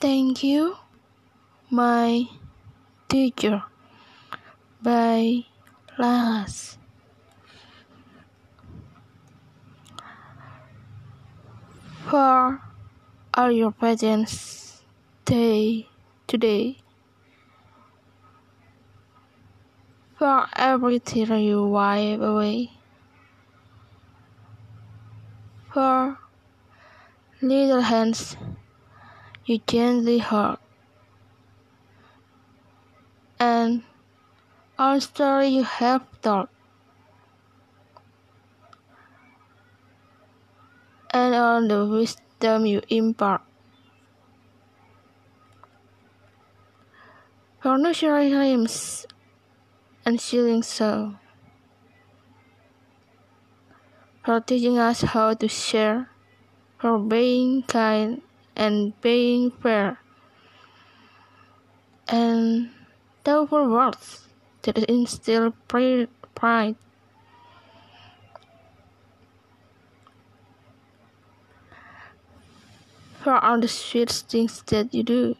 Thank you, my teacher, by Laras. For all your presence day today. For every tear you wipe away. For little hands you gently hold. And all story you have told. And all the wisdom you impart. For nurturing dreams and shielding soul. For teaching us how to share. For being kind and being fair. And thoughtful words that instill pride. For all the sweet things that you do,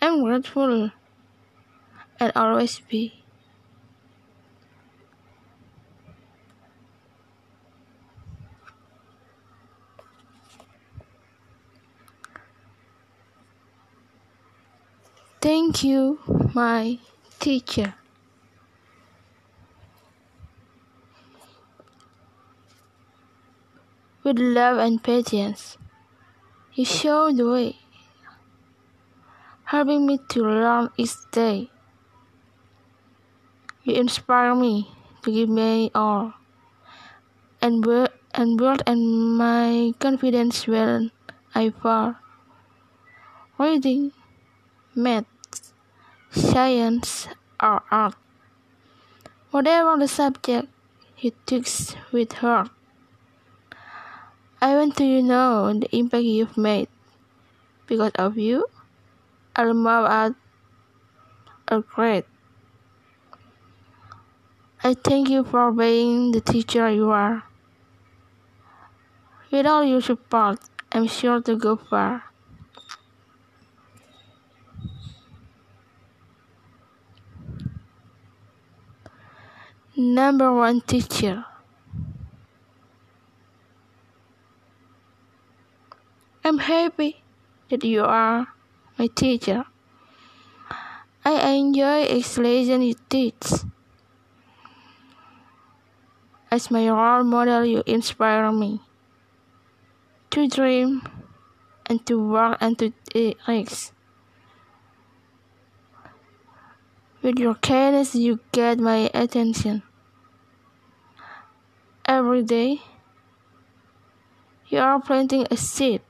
I'm grateful and always be. Thank you, my teacher. With love and patience, you show the way, helping me to learn each day. You inspire me to give me all, and build and build and my confidence when I fall. Reading math, science, or art. Whatever the subject, he takes with heart. I want to you know the impact you've made. Because of you, mom art are great. I thank you for being the teacher you are. Without your support, I'm sure to go far. Number one teacher. I'm happy that you are my teacher. I enjoy each lesson you teach. As my role model, you inspire me to dream and to work and to eh, reach. With your kindness, you get my attention. Every day, you are planting a seed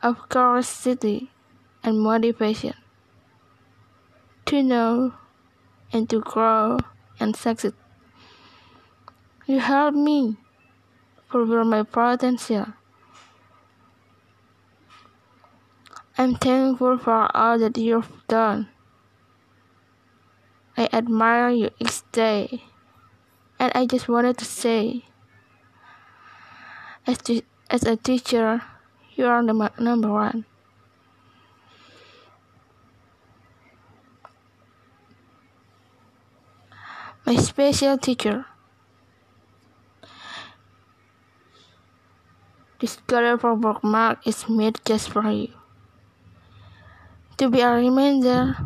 of curiosity and motivation to know and to grow and succeed. You help me fulfill my potential. I'm thankful for all that you've done. I admire you each day, and I just wanted to say, as, as a teacher, you are the number one. My special teacher. This colorful bookmark is made just for you. To be a reminder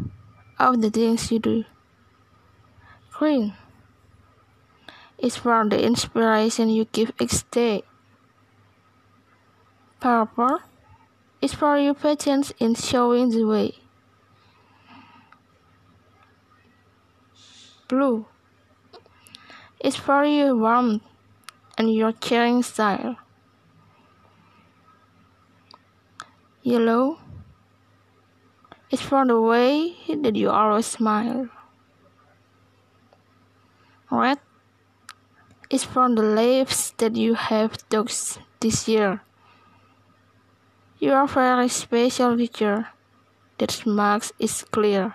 of the things you do. Green is for the inspiration you give each day. Purple is for your patience in showing the way. Blue is for your warmth and your caring style. Yellow is for the way that you always smile. Red is from the lives that you have touched this year. You are very special teacher. That marks is clear.